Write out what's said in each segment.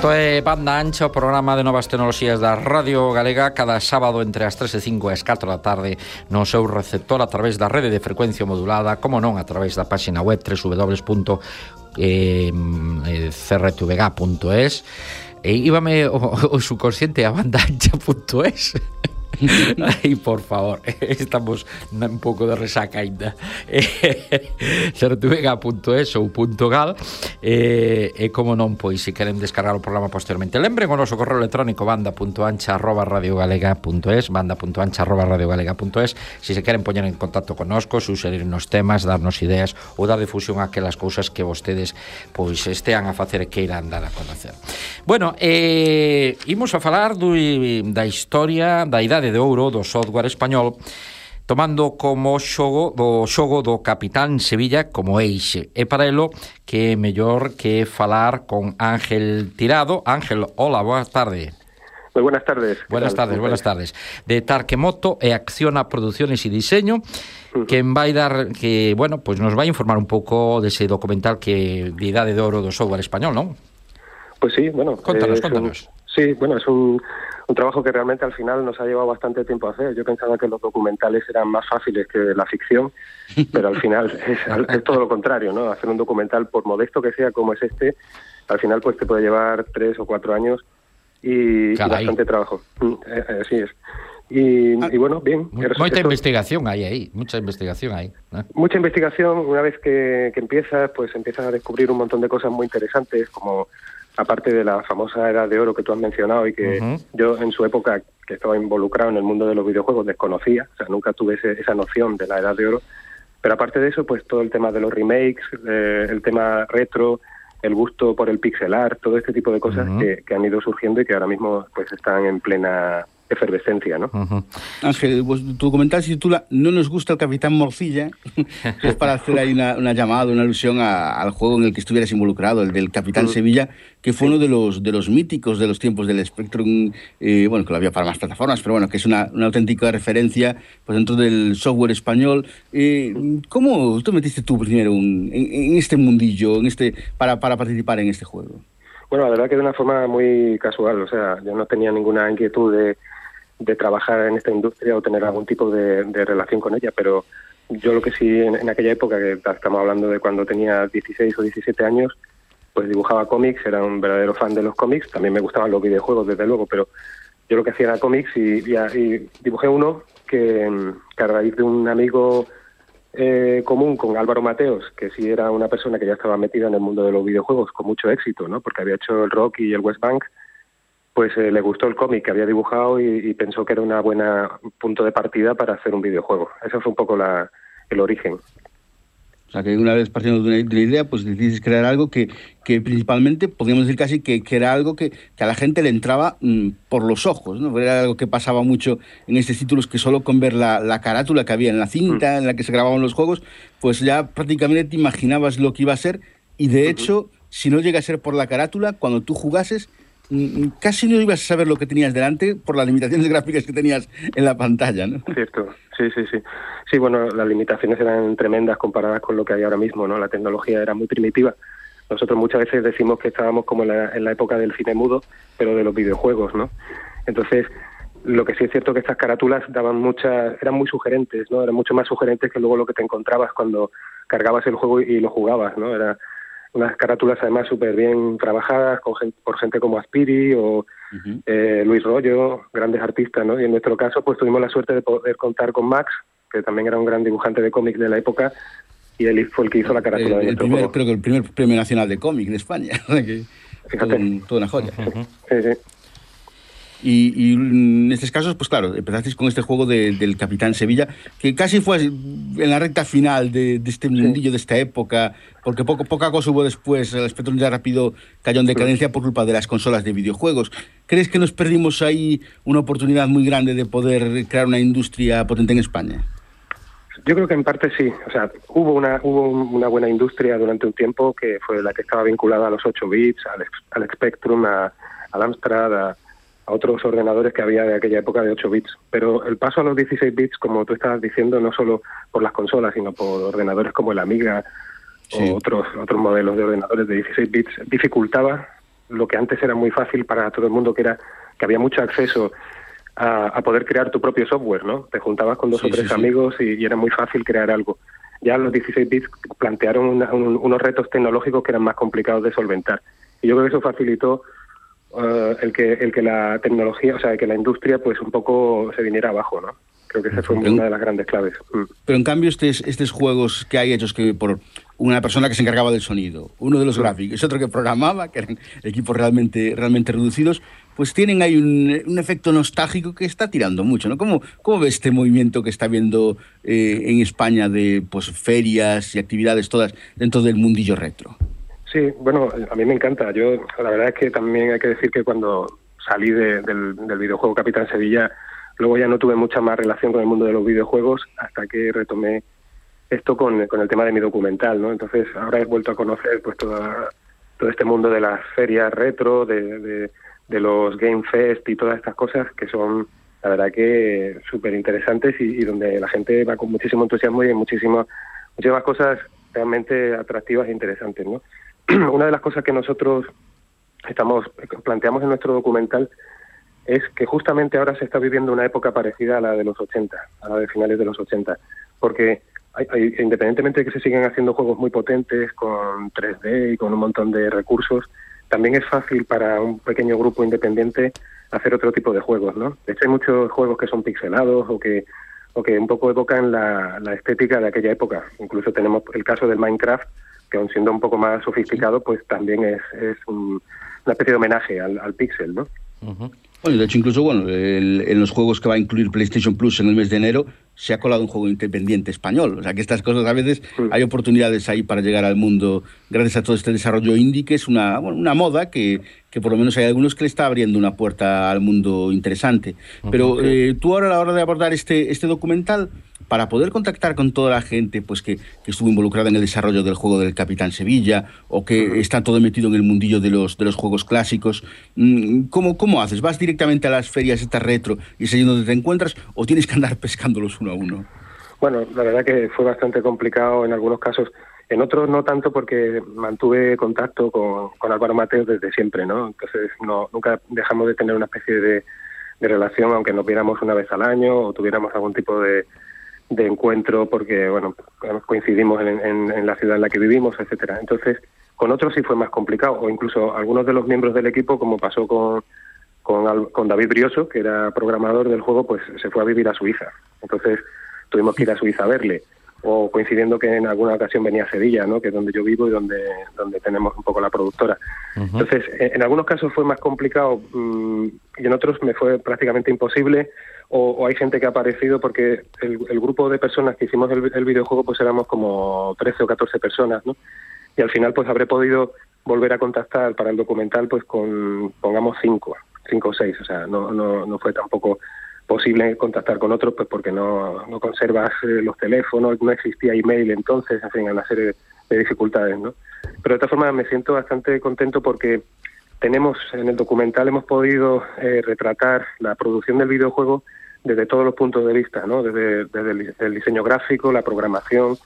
Isto é Banda Ancha, o programa de novas tecnoloxías da Radio Galega cada sábado entre as 3 e 5 e as 4 da tarde no seu receptor a través da rede de frecuencia modulada, como non a través da páxina web www.crtvg.es eh, e íbame o, o subconsciente a bandaancha.es Ai, por favor, estamos un pouco de resaca ainda. Certuvega.es ou .gal e, eh, e como non, pois, se queren descargar o programa posteriormente. Lembren o noso correo electrónico banda.ancha arroba radiogalega.es banda.ancha arroba radiogalega.es se se queren poñer en contacto connosco, suxerirnos temas, darnos ideas ou dar difusión a aquelas cousas que vostedes pois estean a facer e queiran dar a conocer. Bueno, eh, imos a falar do, da historia da idade de ouro do software español tomando como xogo do xogo do capitán Sevilla como eixe. E para elo que é mellor que falar con Ángel Tirado. Ángel, hola, boa tardes. Muy buenas tardes. Buenas tardes, buenas tardes. De Tarquemoto e Acciona Produciones y Diseño, que vai dar que, bueno, pues nos vai informar un pouco dese documental que de idade de oro do software español, non? Pois pues sí, bueno, contanos, eh, contanos. Un sí, bueno, es un un trabajo que realmente al final nos ha llevado bastante tiempo a hacer. Yo pensaba que los documentales eran más fáciles que la ficción, pero al final es, todo lo contrario, ¿no? Hacer un documental, por modesto que sea como es este, al final pues te puede llevar tres o cuatro años y, bastante trabajo. Mm, eh, eh, así es. Y, ah, bueno, bien. Mucha investigación hay ahí, mucha investigación hay. Mucha investigación, una vez que, que empiezas, pues empiezas a descubrir un montón de cosas muy interesantes, como aparte de la famosa edad de oro que tú has mencionado y que yo en su época que estaba involucrado en el mundo de los videojuegos desconocía, o sea, nunca tuve esa noción de la edad de oro, pero aparte de eso, pues todo el tema de los remakes, eh, el tema retro, el gusto por el pixel art, todo este tipo de cosas que, que, han ido surgiendo y que ahora mismo pues están en plena efervescencia, ¿no? Ángel, tu documental se titula No nos gusta el Capitán Morcilla, es para hacer ahí una, una llamada, una alusión al juego en el que estuvieras involucrado, el del Capitán Sevilla, que fue uno de los, de los míticos de los tiempos del Spectrum, eh, bueno, que lo había para más plataformas, pero bueno, que es una, una auténtica referencia pues, dentro del software español. Eh, ¿Cómo te metiste tú primero en, en, este mundillo, en este, para, para participar en este juego? Bueno, la verdad que de una forma muy casual, o sea, yo no tenía ninguna inquietud de trabajar en esta industria o tener algún tipo de, relación con ella, pero yo lo que sí en, aquella época, que estamos hablando de cuando tenía 16 o 17 años, pues dibujaba cómics, era un verdadero fan de los cómics, también me gustaban los videojuegos desde luego, pero yo lo que hacía era cómics y, dibujé uno que, que, a raíz de un amigo eh, común con Álvaro Mateos, que sí era una persona que ya estaba metida en el mundo de los videojuegos con mucho éxito, ¿no? porque había hecho el Rock y el West Bank, pues eh, le gustó el cómic que había dibujado y, pensó que era una buena punto de partida para hacer un videojuego. Ese fue un poco la, el origen. O sea, que una vez partiendo de una, idea, pues decidiste crear algo que, que principalmente, podríamos decir casi que, que era algo que, que, a la gente le entraba mm, por los ojos, ¿no? Era algo que pasaba mucho en estos títulos que solo con ver la, la carátula que había en la cinta, mm. en la que se grababan los juegos, pues ya prácticamente te imaginabas lo que iba a ser y de hecho, si no llega a ser por la carátula, cuando tú jugases, Mm, casi no ibas a saber lo que tenías delante por las limitaciones gráficas que tenías en la pantalla, ¿no? Cierto, sí, sí, sí. Sí, bueno, las limitaciones eran tremendas comparadas con lo que hay ahora mismo, ¿no? La tecnología era muy primitiva. Nosotros muchas veces decimos que estábamos como en la, en la época del cine mudo, pero de los videojuegos, ¿no? Entonces, lo que sí es cierto que estas carátulas daban muchas, eran muy sugerentes, ¿no? Eran mucho más sugerentes que luego lo que te encontrabas cuando cargabas el juego y lo jugabas, ¿no? Era unas carátulas además súper bien trabajadas con por gente como Aspiri o eh, Luis Rollo, grandes artistas, ¿no? Y en nuestro caso pues tuvimos la suerte de poder contar con Max, que también era un gran dibujante de cómics de la época, y él fue el que hizo la carátula de nuestro primer, Creo que el primer premio nacional de cómic de España, Fíjate. toda una joya. Sí, sí. Y, en estos casos, pues claro, empezasteis con este juego del Capitán Sevilla, que casi fue en la recta final de, este mundillo, de esta época, porque poco, poca cosa hubo después, el Spectrum ya rápido cayó en decadencia por culpa de las consolas de videojuegos. ¿Crees que nos perdimos ahí una oportunidad muy grande de poder crear una industria potente en España? Yo creo que en parte sí. O sea, hubo una, hubo una buena industria durante un tiempo que fue la que estaba vinculada a los 8 bits, al, al Spectrum, a, al Amstrad, a, otros ordenadores que había de aquella época de 8 bits. Pero el paso a los 16 bits, como tú estabas diciendo, no solo por las consolas, sino por ordenadores como el Amiga o otros, otros modelos de ordenadores de 16 bits, dificultaba lo que antes era muy fácil para todo el mundo, que era que había mucho acceso a, poder crear tu propio software, ¿no? Te juntabas con dos o tres amigos y, era muy fácil crear algo. Ya los 16 bits plantearon unos retos tecnológicos que eran más complicados de solventar. Y yo creo que eso facilitó uh, el que el que la tecnología, o sea, que la industria pues un poco se viniera abajo, ¿no? Creo que esa fue una de las grandes claves. Mm. Pero en cambio estos, estos juegos que hay hechos que por una persona que se encargaba del sonido, uno de los mm. gráficos, otro que programaba, que eran equipos realmente, realmente reducidos, pues tienen ahí un, efecto nostálgico que está tirando mucho, ¿no? ¿Cómo, cómo ves este movimiento que está viendo eh, en España de pues, ferias y actividades todas dentro del mundillo retro? Sí, bueno, a mí me encanta. Yo, la verdad es que también hay que decir que cuando salí del, del videojuego Capitán Sevilla, luego ya no tuve mucha más relación con el mundo de los videojuegos hasta que retomé esto con, con el tema de mi documental, ¿no? Entonces ahora he vuelto a conocer pues toda, todo este mundo de las ferias retro, de de los Game Fest y todas estas cosas que son, la verdad que súper interesantes y, donde la gente va con muchísimo entusiasmo y hay muchísimas, muchísimas cosas realmente atractivas e interesantes. ¿no? Una de las cosas que nosotros estamos planteamos en nuestro documental es que justamente ahora se está viviendo una época parecida a la de los 80, a la de finales de los 80, porque independientemente de que se siguen haciendo juegos muy potentes con 3D y con un montón de recursos, también es fácil para un pequeño grupo independiente hacer otro tipo de juegos, ¿no? De hecho, hay muchos juegos que son pixelados o que o que un poco evocan la, estética de aquella época. Incluso tenemos el caso del Minecraft, que aun siendo un poco más sofisticado, pues también es, es una especie de homenaje al, al pixel, ¿no? Bueno, de hecho, incluso bueno, en los juegos que va a incluir PlayStation Plus en el mes de enero, se ha colado un juego independiente español. O sea, que estas cosas a veces hay oportunidades ahí para llegar al mundo gracias a todo este desarrollo indie, que es una, una moda que, que por lo menos hay algunos que le está abriendo una puerta al mundo interesante. Pero eh, tú ahora a la hora de abordar este, este documental, para poder contactar con toda la gente pues que, estuvo involucrada en el desarrollo del juego del Capitán Sevilla o que está todo metido en el mundillo de los, de los juegos clásicos, mm, ¿cómo, ¿cómo haces? ¿Vas directamente a las ferias estas retro y es ahí donde te encuentras o tienes que andar pescándolos uno a uno? Bueno, la verdad que fue bastante complicado en algunos casos. En otros no tanto porque mantuve contacto con, con Álvaro Mateo desde siempre, ¿no? Entonces no, nunca dejamos de tener una especie de, de relación, aunque nos viéramos una vez al año o tuviéramos algún tipo de, de encuentro porque, bueno, coincidimos en, en, la ciudad en la que vivimos, etcétera. Entonces, con otros sí fue más complicado, o incluso algunos de los miembros del equipo, como pasó con, con, con David Brioso, que era programador del juego, pues se fue a vivir a Suiza. Entonces, tuvimos que ir a Suiza a verle o coincidiendo que en alguna ocasión venía a Sevilla, ¿no? que es donde yo vivo y donde, donde tenemos un poco la productora. Entonces, en, algunos casos fue más complicado mm, y en otros me fue prácticamente imposible o, hay gente que ha aparecido porque el, grupo de personas que hicimos el, videojuego pues éramos como 13 o 14 personas, ¿no? Y al final pues habré podido volver a contactar para el documental pues con, pongamos, cinco, cinco o seis, o sea, no, no, no fue tampoco posible contactar con otros pues porque no, conservas eh, los teléfonos, no existía email entonces, en fin, una serie de dificultades, ¿no? Pero de todas formas me siento bastante contento porque tenemos en el documental hemos podido eh, retratar la producción del videojuego desde todos los puntos de vista, ¿no? Desde, el, diseño gráfico, la programación,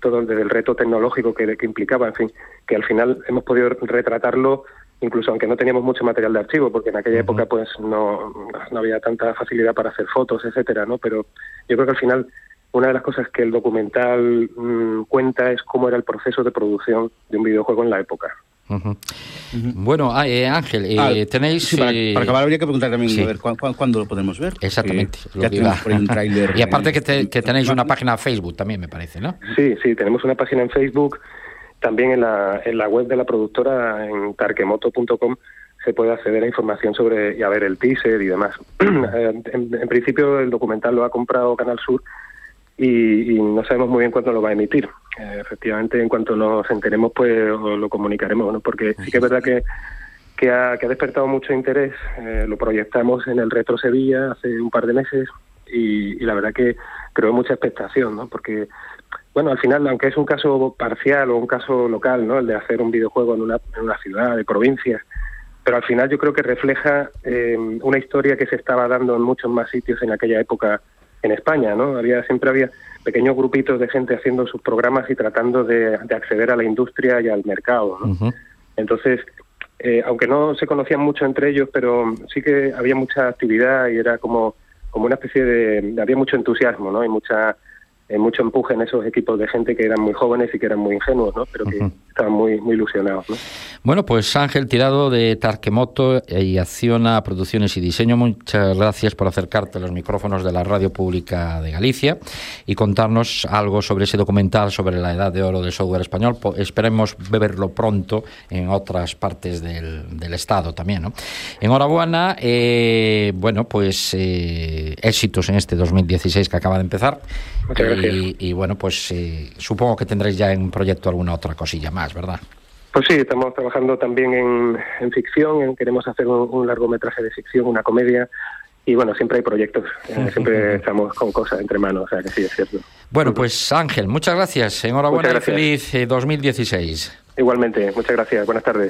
todo desde el reto tecnológico que implicaba, en fin, que al final hemos podido retratarlo incluso aunque no teníamos mucho material de archivo, porque en aquella época pues no, no había tanta facilidad para hacer fotos, etcétera, ¿no? Pero yo creo que al final una de las cosas que el documental mm, cuenta es cómo era el proceso de producción de un videojuego en la época. Bueno, ah, eh, Ángel, eh, ah, tenéis... para, acabar habría que preguntar también a ver, ¿cuándo, lo podemos ver? Exactamente. y aparte que, que tenéis una página Facebook también, me parece, ¿no? Sí, sí, tenemos una página en Facebook también en la, en la web de la productora, en tarquemoto.com, se puede acceder a información sobre y a ver el teaser y demás. en, principio el documental lo ha comprado Canal Sur y, no sabemos muy bien cuándo lo va a emitir. Eh, efectivamente, en cuanto nos enteremos, pues lo comunicaremos, ¿no? porque sí que es verdad que, que ha despertado mucho interés. Eh, lo proyectamos en el Retro Sevilla hace un par de meses y, y la verdad que creó mucha expectación, ¿no? porque bueno, al final, aunque es un caso parcial o un caso local, ¿no? El de hacer un videojuego en una, en una ciudad, de provincias, pero al final yo creo que refleja eh, una historia que se estaba dando en muchos más sitios en aquella época en España, ¿no? Había siempre había pequeños grupitos de gente haciendo sus programas y tratando de, acceder a la industria y al mercado, ¿no? Entonces, eh, aunque no se conocían mucho entre ellos, pero sí que había mucha actividad y era como, como una especie de, había mucho entusiasmo, ¿no? Y mucha eh, mucho empuje en esos equipos de gente que eran muy jóvenes y que eran muy ingenuos, ¿no? pero que estaban muy, muy ilusionados. ¿no? Bueno, pues Ángel Tirado de Tarquemoto y Acciona Producciones y Diseño, muchas gracias por acercarte a los micrófonos de la Radio Pública de Galicia y contarnos algo sobre ese documental sobre la edad de oro del software español. esperemos verlo pronto en otras partes del, del Estado también. ¿no? Enhorabuena, eh, bueno, pues eh, éxitos en este 2016 que acaba de empezar. Muchas gracias. Y, bueno, pues eh, supongo que tendréis ya en proyecto alguna otra cosilla más, ¿verdad? Pues sí, estamos trabajando también en, ficción, queremos hacer un, largometraje de ficción, una comedia, y bueno, siempre hay proyectos, eh, siempre estamos con cosas entre manos, o sea que sí, es cierto. Bueno, pues Ángel, muchas gracias, enhorabuena y feliz 2016. Eh, Igualmente, muchas gracias, buenas tardes.